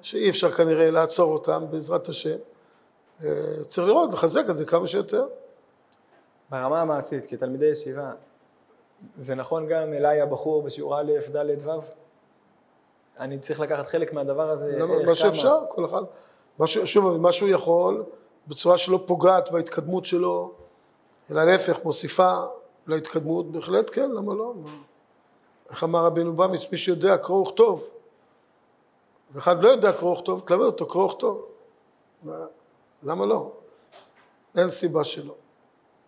שאי אפשר כנראה לעצור אותם בעזרת השם. אה, צריך לראות, לחזק את זה כמה שיותר. ברמה המעשית, כתלמידי ישיבה, זה נכון גם אליי הבחור בשיעור א', ד', ו'? אני צריך לקחת חלק מהדבר הזה, למה- איך, מה? שאפשר, כל אחד. מה ש- שוב, מה שהוא יכול, בצורה שלא פוגעת בהתקדמות שלו, אלא להפך, מוסיפה להתקדמות, בהחלט כן, למה לא? איך אמר רבינו בביץ', מי שיודע קרוא וכתוב, ואחד לא יודע קרוא וכתוב, תלמד אותו קרוא וכתוב. מה- למה לא? אין סיבה שלא.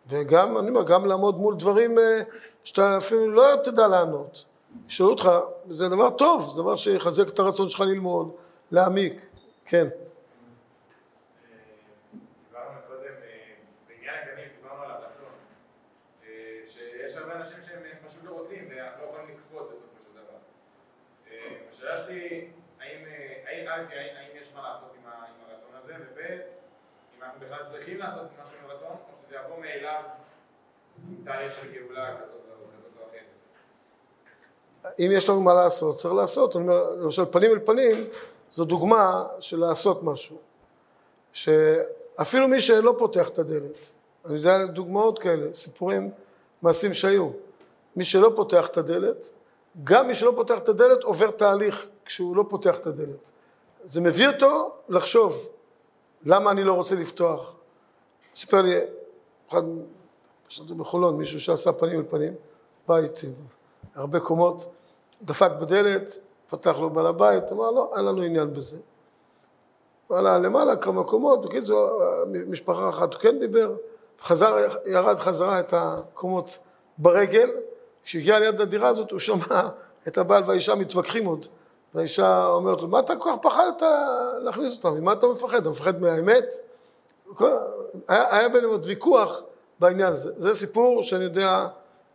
וגם, אני אומר, גם לעמוד מול דברים אה, שאתה אפילו לא תדע לענות. ישאלו אותך, זה דבר טוב, זה דבר שיחזק את הרצון שלך ללמוד, להעמיק, כן. האם יש מה לעשות עם ה- עם הרצון הזה, וב', אם אנחנו בכלל צריכים לעשות משהו עם הרצון, או שזה יבוא מאליו תהליך של גאולה כזאת. אם יש לנו מה לעשות, צריך לעשות. אומר, למשל, פנים אל פנים, זו דוגמה של לעשות משהו. שאפילו מי שלא פותח את הדלת, אני יודע דוגמאות כאלה, סיפורים, מעשים שהיו. מי שלא פותח את הדלת, גם מי שלא פותח את הדלת עובר תהליך כשהוא לא פותח את הדלת. זה מביא אותו לחשוב, למה אני לא רוצה לפתוח? סיפר לי אחד, חשבתי בחולון, מישהו שעשה פנים אל פנים, בית עם הרבה קומות, דפק בדלת, פתח לו בעל הבית, אמר לא, אין לנו עניין בזה. עלה למעלה כמה קומות, בקיצור, משפחה אחת הוא כן דיבר, חזר, ירד חזרה את הקומות ברגל, כשהגיע ליד הדירה הזאת הוא שמע את הבעל והאישה מתווכחים עוד. והאישה אומרת לו, מה אתה כל כך פחדת להכניס אותם? ממה אתה מפחד? אתה מפחד מהאמת? היה, היה ביניהם עוד ויכוח בעניין הזה. זה סיפור שאני יודע,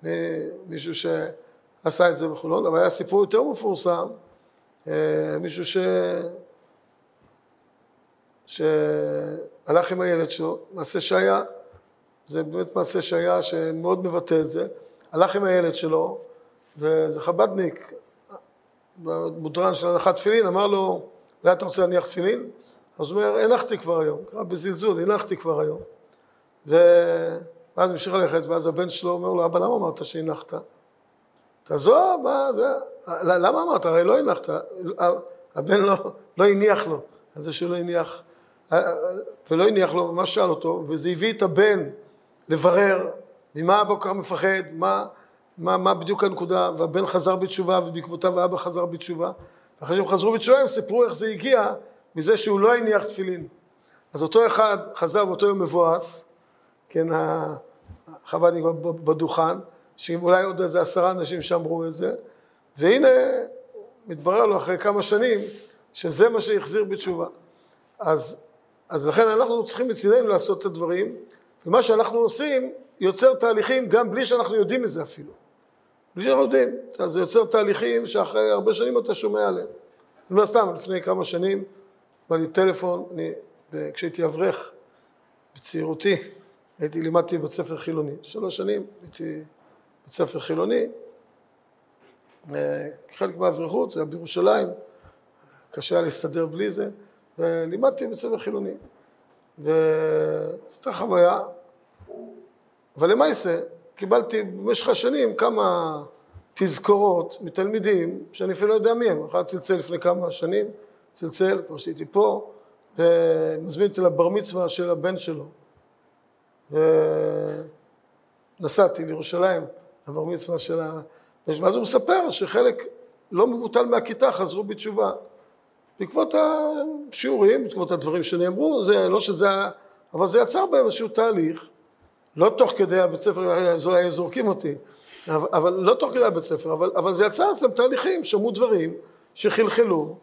אה, מישהו שעשה את זה בחולון, אבל היה סיפור יותר מפורסם, אה, מישהו ש... שהלך עם הילד שלו, מעשה שהיה, זה באמת מעשה שהיה שמאוד מבטא את זה, הלך עם הילד שלו, ואיזה חבדניק, מודרן של הנחת תפילין, אמר לו, אולי אתה רוצה להניח תפילין? אז הוא אומר, הנחתי כבר היום, קרא בזלזול, הנחתי כבר היום. ואז הוא המשיך ללכת, ואז הבן שלו אומר לו, אבא, למה אמרת שהנחת? תעזוב, מה זה, למה אמרת? הרי לא הנחת, הבן לא, לא הניח לו, על זה שלא הניח, ולא הניח לו, מה שאל אותו, וזה הביא את הבן לברר ממה כך מפחד, מה, מה, מה בדיוק הנקודה, והבן חזר בתשובה, ובעקבותיו האבא חזר בתשובה. ואחרי שהם חזרו בתשובה, הם סיפרו איך זה הגיע מזה שהוא לא הניח תפילין. אז אותו אחד חזר באותו יום מבואס, כן, החב"דניק בדוכן, שאולי עוד איזה עשרה אנשים שאמרו את זה, והנה מתברר לו אחרי כמה שנים שזה מה שהחזיר בתשובה. אז, אז לכן אנחנו צריכים מצידנו לעשות את הדברים, ומה שאנחנו עושים יוצר תהליכים גם בלי שאנחנו יודעים את זה אפילו. בלי יודעים. זה יוצר תהליכים שאחרי הרבה שנים אתה שומע עליהם. לא סתם, לפני כמה שנים, קיבלתי טלפון, אני, כשהייתי אברך בצעירותי, הייתי, לימדתי בבית ספר חילוני. שלוש שנים הייתי בבית ספר חילוני, אה, חלק מהאברכות זה היה בירושלים, קשה היה להסתדר בלי זה, ולימדתי בבית ספר חילוני. וזו הייתה חוויה, אבל למעשה קיבלתי במשך השנים כמה תזכורות מתלמידים שאני אפילו לא יודע מי הם. אחד צלצל לפני כמה שנים, צלצל, כבר שהייתי פה, ומזמין אותי לבר מצווה של הבן שלו. ונסעתי לירושלים, לבר מצווה של ה... ואז הוא מספר שחלק לא מבוטל מהכיתה חזרו בתשובה. בעקבות השיעורים, בעקבות הדברים שנאמרו, זה לא שזה אבל זה יצר בהם איזשהו תהליך, לא תוך כדי הבית ספר, היו זורקים אותי, אבל, אבל לא תוך כדי הבית ספר, אבל, אבל זה יצר אצלם תהליכים, שמעו דברים שחלחלו,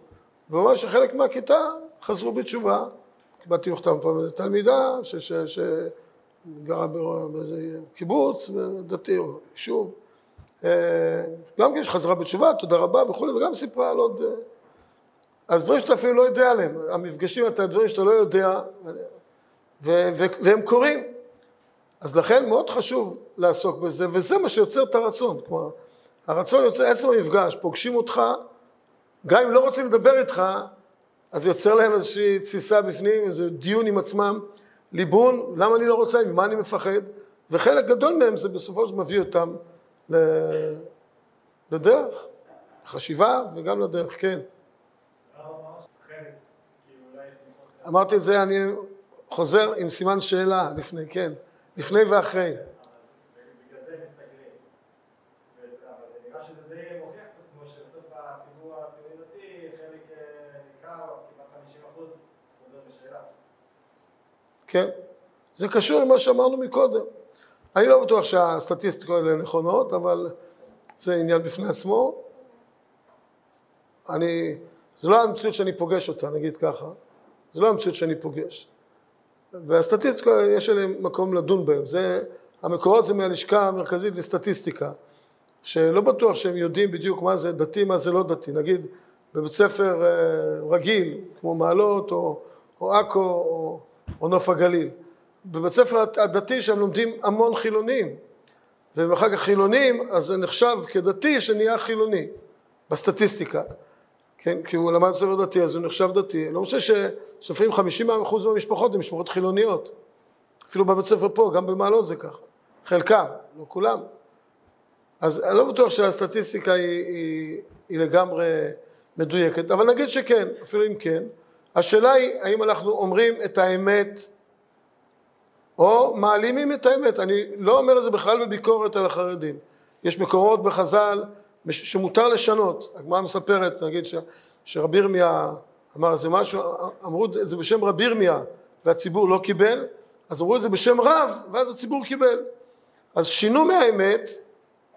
וממש שחלק מהכיתה חזרו בתשובה. קיבלתי מכתב פעם איזו תלמידה שגרה באיזה קיבוץ דתי או יישוב, אה, גם כן שחזרה בתשובה, תודה רבה וכולי, וגם סיפרה על עוד... אה, אז דברים שאתה אפילו לא יודע עליהם, המפגשים, אתה דברים שאתה לא יודע, ו- ו- והם קורים. אז לכן מאוד חשוב לעסוק בזה, וזה מה שיוצר את הרצון. כלומר, הרצון יוצר עצם המפגש, פוגשים אותך, גם אם לא רוצים לדבר איתך, אז יוצר להם איזושהי תסיסה בפנים, איזה דיון עם עצמם, ליבון, למה אני לא רוצה, ממה אני מפחד, וחלק גדול מהם זה בסופו של דבר מביא אותם לדרך, חשיבה וגם לדרך, כן. אמרתי את זה, אני חוזר עם סימן שאלה לפני, כן, לפני ואחרי. כן, זה קשור למה שאמרנו מקודם. אני לא בטוח שהסטטיסטיקות האלה נכונות, אבל זה עניין בפני עצמו. אני, זה לא המציאות שאני פוגש אותה, נגיד ככה. זה לא המציאות שאני פוגש. והסטטיסטיקה, יש עליהם מקום לדון בהם. זה, המקורות זה מהלשכה המרכזית לסטטיסטיקה, שלא בטוח שהם יודעים בדיוק מה זה דתי, מה זה לא דתי. נגיד, בבית ספר אה, רגיל, כמו מעלות או, או עכו או, או נוף הגליל. בבית ספר הדתי שהם לומדים המון חילונים, ואחר כך חילונים, אז זה נחשב כדתי שנהיה חילוני, בסטטיסטיקה. כן, כי הוא למד ספר דתי, אז הוא נחשב דתי. לא משנה שסופרים 50 אחוז מהמשפחות הן משפחות חילוניות. אפילו בבית ספר פה, גם במעלות זה ככה. חלקם, לא כולם. אז אני לא בטוח שהסטטיסטיקה היא, היא, היא לגמרי מדויקת, אבל נגיד שכן, אפילו אם כן. השאלה היא, האם אנחנו אומרים את האמת או מעלימים את האמת. אני לא אומר את זה בכלל בביקורת על החרדים. יש מקורות בחז"ל שמותר לשנות. הגמרא מספרת, נגיד ש, שרבי ירמיה אמר איזה משהו, אמרו את זה בשם רבי ירמיה והציבור לא קיבל, אז אמרו את זה בשם רב, ואז הציבור קיבל. אז שינו מהאמת,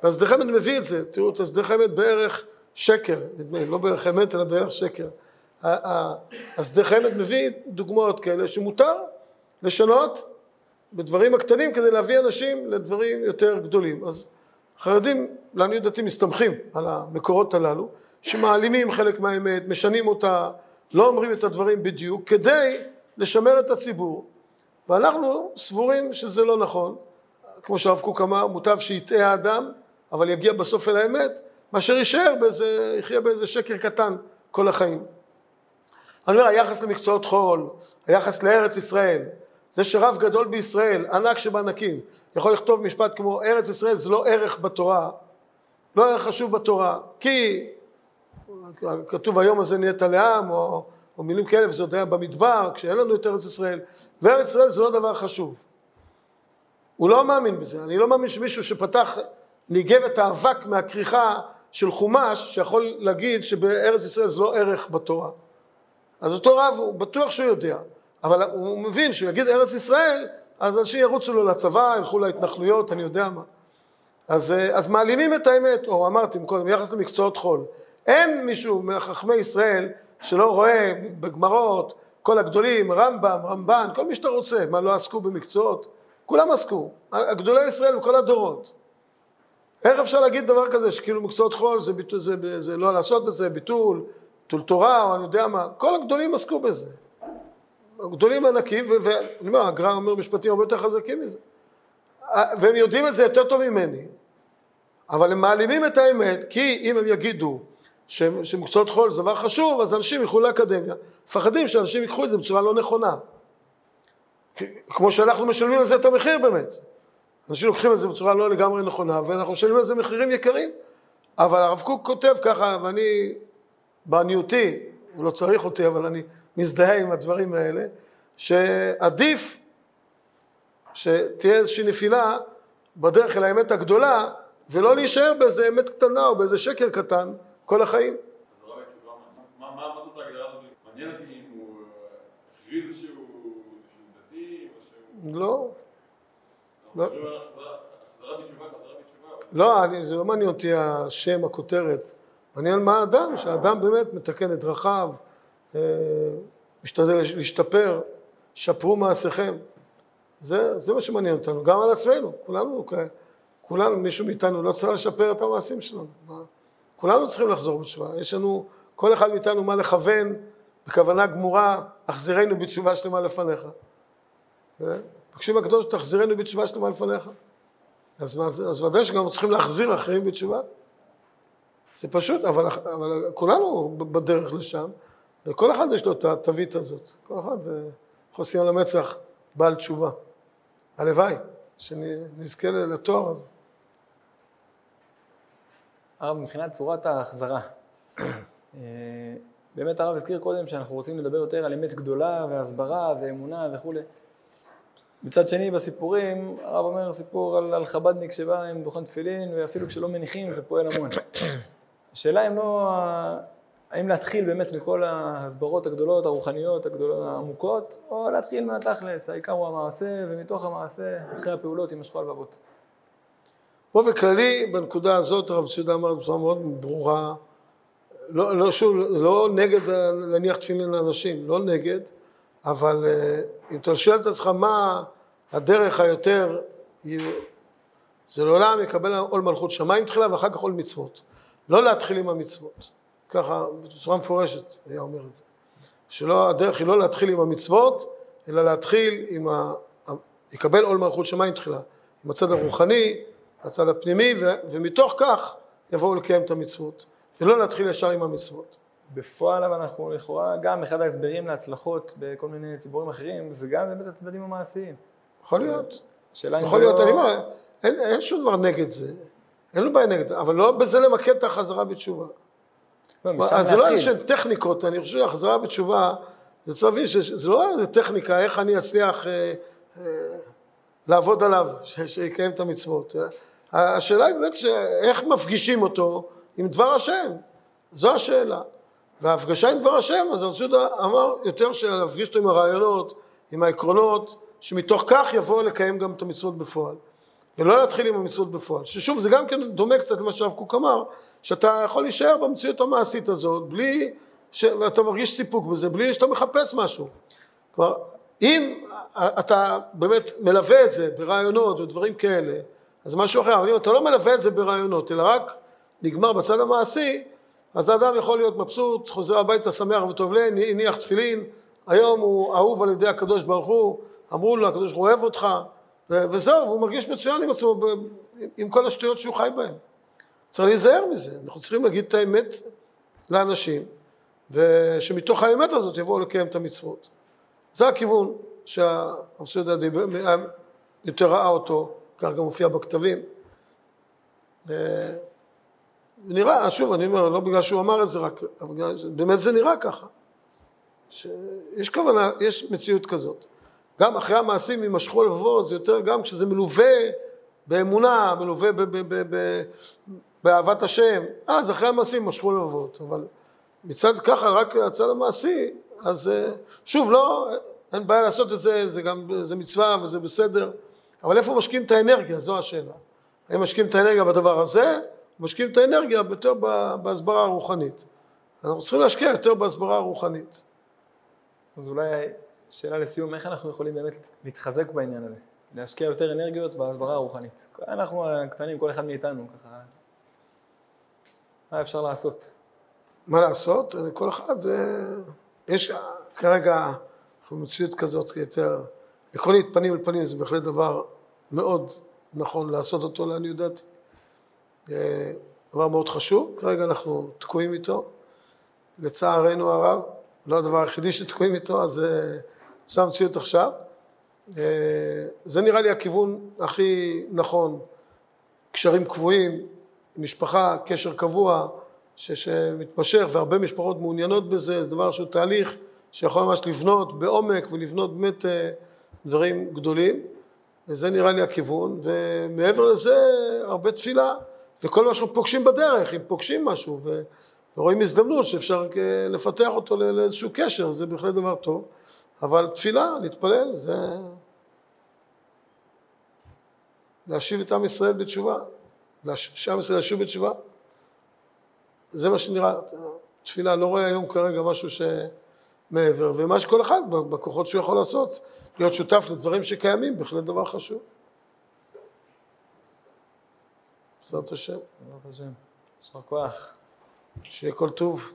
והשדה חמד מביא את זה, תראו את השדה חמד בערך שקר, נדמה לי, לא בערך אמת אלא בערך שקר. השדה חמד מביא דוגמאות כאלה שמותר לשנות בדברים הקטנים כדי להביא אנשים לדברים יותר גדולים. אז חרדים, לעניות דעתי, מסתמכים על המקורות הללו, שמעלימים חלק מהאמת, משנים אותה, לא אומרים את הדברים בדיוק, כדי לשמר את הציבור. ואנחנו סבורים שזה לא נכון. כמו שהרב קוק אמר, מוטב שיטעה האדם, אבל יגיע בסוף אל האמת, מאשר יישאר באיזה, יחיה באיזה שקר קטן כל החיים. אני אומר, היחס למקצועות חול, היחס לארץ ישראל, זה שרב גדול בישראל, ענק שבענקים, יכול לכתוב משפט כמו ארץ ישראל זה לא ערך בתורה, לא ערך חשוב בתורה, כי כתוב היום הזה נהיית לעם, או, או מילים כאלה, וזה עוד היה במדבר, כשאין לנו את ארץ ישראל, וארץ ישראל זה לא דבר חשוב. הוא לא מאמין בזה, אני לא מאמין שמישהו שפתח, ניגב את האבק מהכריכה של חומש, שיכול להגיד שבארץ ישראל זה לא ערך בתורה. אז אותו רב, הוא בטוח שהוא יודע. אבל הוא מבין שהוא יגיד ארץ ישראל, אז אנשים ירוצו לו לצבא, ילכו להתנחלויות, אני יודע מה. אז, אה, אז מעלימים את האמת, או אמרתי קודם, ביחס למקצועות חול. אין מישהו מחכמי ישראל שלא רואה בגמרות, כל הגדולים, רמב"ם, רמב"ן, כל מי שאתה רוצה, מה לא עסקו במקצועות? כולם עסקו, גדולי ישראל בכל הדורות. איך אפשר להגיד דבר כזה שכאילו מקצועות חול זה, ביטול, זה, זה, זה לא לעשות את זה, ביטול, ביטול תורה או אני יודע מה, כל הגדולים עסקו בזה. גדולים ענקים, ואני אומר, הגר"א אומר משפטים הרבה יותר חזקים מזה. והם יודעים את זה יותר טוב ממני. אבל הם מעלימים את האמת, כי אם הם יגידו שמקצועות חול זה דבר חשוב, אז אנשים ילכו לאקדמיה. מפחדים שאנשים ייקחו את זה בצורה לא נכונה. כמו שאנחנו משלמים על זה את המחיר באמת. אנשים לוקחים את זה בצורה לא לגמרי נכונה, ואנחנו משלמים על זה מחירים יקרים. אבל הרב קוק כותב ככה, ואני, בעניותי, הוא לא צריך אותי, אבל אני מזדהה עם הדברים האלה, שעדיף שתהיה איזושהי נפילה בדרך אל האמת הגדולה, ולא להישאר באיזה אמת קטנה או באיזה שקר קטן כל החיים. לא, לא. לא, זה לא מעניין אותי השם, הכותרת. מעניין מה האדם, שהאדם באמת מתקן את דרכיו, משתדל להשתפר, שפרו מעשיכם. זה, זה מה שמעניין אותנו, גם על עצמנו, כולנו, כולנו, מישהו מאיתנו לא צריך לשפר את המעשים שלנו. מה? כולנו צריכים לחזור בתשובה, יש לנו, כל אחד מאיתנו מה לכוון בכוונה גמורה, החזירנו בתשובה שלמה לפניך. אה? מבקשים הקדוש, תחזירנו בתשובה שלמה לפניך. אז, אז ודאי שגם צריכים להחזיר אחרים בתשובה. זה פשוט, אבל, אבל כולנו בדרך לשם, וכל אחד יש לו את התווית הזאת. כל אחד אה, חוסי על המצח בעל תשובה. הלוואי שנזכה לתואר הזה. הרב, מבחינת צורת ההחזרה, אה, באמת הרב הזכיר קודם שאנחנו רוצים לדבר יותר על אמת גדולה והסברה ואמונה וכולי. מצד שני, בסיפורים, הרב אומר סיפור על, על חב"דניק שבא עם דוכן תפילין, ואפילו כשלא מניחים זה פועל המון. השאלה אם לא, האם להתחיל באמת מכל ההסברות הגדולות, הרוחניות, הגדולות, העמוקות, או להתחיל מהתכלס, העיקר הוא המעשה, ומתוך המעשה, אחרי הפעולות יימשכו הלבבות. באופן כללי, בנקודה הזאת הרב ציודה אמר בצורה מאוד ברורה, לא, לא, שוב, לא נגד להניח תפילין לאנשים, לא נגד, אבל אה, אם אתה שואל את עצמך מה הדרך היותר, זה לעולם יקבל עול מלכות שמיים תחילה ואחר כך עול מצוות. לא להתחיל עם המצוות. ככה, בצורה מפורשת היה אומר את זה. שלא, הדרך היא לא להתחיל עם המצוות, אלא להתחיל עם ה... יקבל עול מלכות שמיים תחילה. עם הצד הרוחני, הצד הפנימי, ו, ומתוך כך יבואו לקיים את המצוות. ולא להתחיל ישר עם המצוות. בפועל אבל אנחנו לכאורה, גם אחד ההסברים להצלחות בכל מיני ציבורים אחרים, זה גם באמת הצדדים המעשיים. יכול להיות. השאלה אם יכול להיות, לא- אני אומר, אין, אין שום דבר נגד זה. אין לו בעיה נגד זה, אבל לא בזה למקד את החזרה בתשובה. לא, אז זה לא. איזשהן טכניקות, אני חושב שהחזרה בתשובה, זה צריך להבין שזה לא איזה טכניקה, איך אני אצליח אה, אה, לעבוד עליו, ש- שיקיים את המצוות. השאלה היא באמת איך מפגישים אותו עם דבר השם, זו השאלה. וההפגשה עם דבר השם, אז הרב יהודה אמר יותר שלהפגיש אותו עם הרעיונות, עם העקרונות, שמתוך כך יבוא לקיים גם את המצוות בפועל. ולא להתחיל עם המצוות בפועל. ששוב, זה גם כן דומה קצת למה שהרב קוק אמר, שאתה יכול להישאר במציאות המעשית הזאת, בלי, ש... ואתה מרגיש סיפוק בזה, בלי שאתה מחפש משהו. כלומר, אם אתה באמת מלווה את זה ברעיונות ודברים כאלה, אז משהו אחר, אבל אם אתה לא מלווה את זה ברעיונות, אלא רק נגמר בצד המעשי, אז האדם יכול להיות מבסוט, חוזר הביתה שמח וטוב לב, הניח תפילין, היום הוא אהוב על ידי הקדוש ברוך הוא, אמרו לו, הקדוש ברוך הוא אוהב אותך, וזהו, והוא מרגיש מצוין עם עצמו, עם כל השטויות שהוא חי בהן. צריך להיזהר מזה, אנחנו צריכים להגיד את האמת לאנשים, ושמתוך האמת הזאת יבואו לקיים את המצוות. זה הכיוון שהרב יהודה יותר ראה אותו, כך גם מופיע בכתבים. אה, נראה, שוב, אני אומר, לא בגלל שהוא אמר את זה רק, אבל באמת זה נראה ככה. שיש כוונה, יש מציאות כזאת. גם אחרי המעשים יימשכו לבבות, זה יותר גם כשזה מלווה באמונה, מלווה באהבת השם, אז אחרי המעשים יימשכו לבבות. אבל מצד ככה, רק הצד המעשי, אז אה, שוב, לא, אין בעיה לעשות את זה, זה גם, זה מצווה וזה בסדר, אבל איפה משקיעים את האנרגיה, זו השאלה. האם משקיעים את האנרגיה בדבר הזה, או משקיעים את האנרגיה יותר בהסברה הרוחנית. אנחנו צריכים להשקיע יותר בהסברה הרוחנית. אז אולי שאלה לסיום, איך אנחנו יכולים באמת להתחזק בעניין הזה? להשקיע יותר אנרגיות בהסברה הרוחנית. אנחנו הקטנים, כל אחד מאיתנו, ככה... מה אפשר לעשות? מה לעשות? כל אחד זה... יש כרגע, אנחנו במציאות כזאת יותר... עקרונית, פנים אל פנים זה בהחלט דבר מאוד נכון לעשות אותו לעניות דעתי. אה, דבר מאוד חשוב, כרגע אנחנו תקועים איתו, לצערנו הרב, לא הדבר היחידי שתקועים איתו, אז אה, זו המציאות עכשיו. אה, זה נראה לי הכיוון הכי נכון, קשרים קבועים, משפחה, קשר קבוע, ש- שמתמשך, והרבה משפחות מעוניינות בזה, זה דבר שהוא תהליך שיכול ממש לבנות בעומק ולבנות באמת אה, דברים גדולים. וזה נראה לי הכיוון, ומעבר לזה הרבה תפילה, וכל מה שאנחנו פוגשים בדרך, אם פוגשים משהו ו, ורואים הזדמנות שאפשר כ- לפתח אותו לאיזשהו קשר, זה בהחלט דבר טוב, אבל תפילה, להתפלל, זה להשיב את עם ישראל בתשובה, שעם ישראל ישוב בתשובה, זה מה שנראה, תפילה, לא רואה היום כרגע משהו שמעבר, ומה שכל אחד בכוחות שהוא יכול לעשות, להיות שותף לדברים שקיימים, בהחלט דבר חשוב. בעזרת השם, בעזרת השם. יישר כוח. שיהיה כל טוב.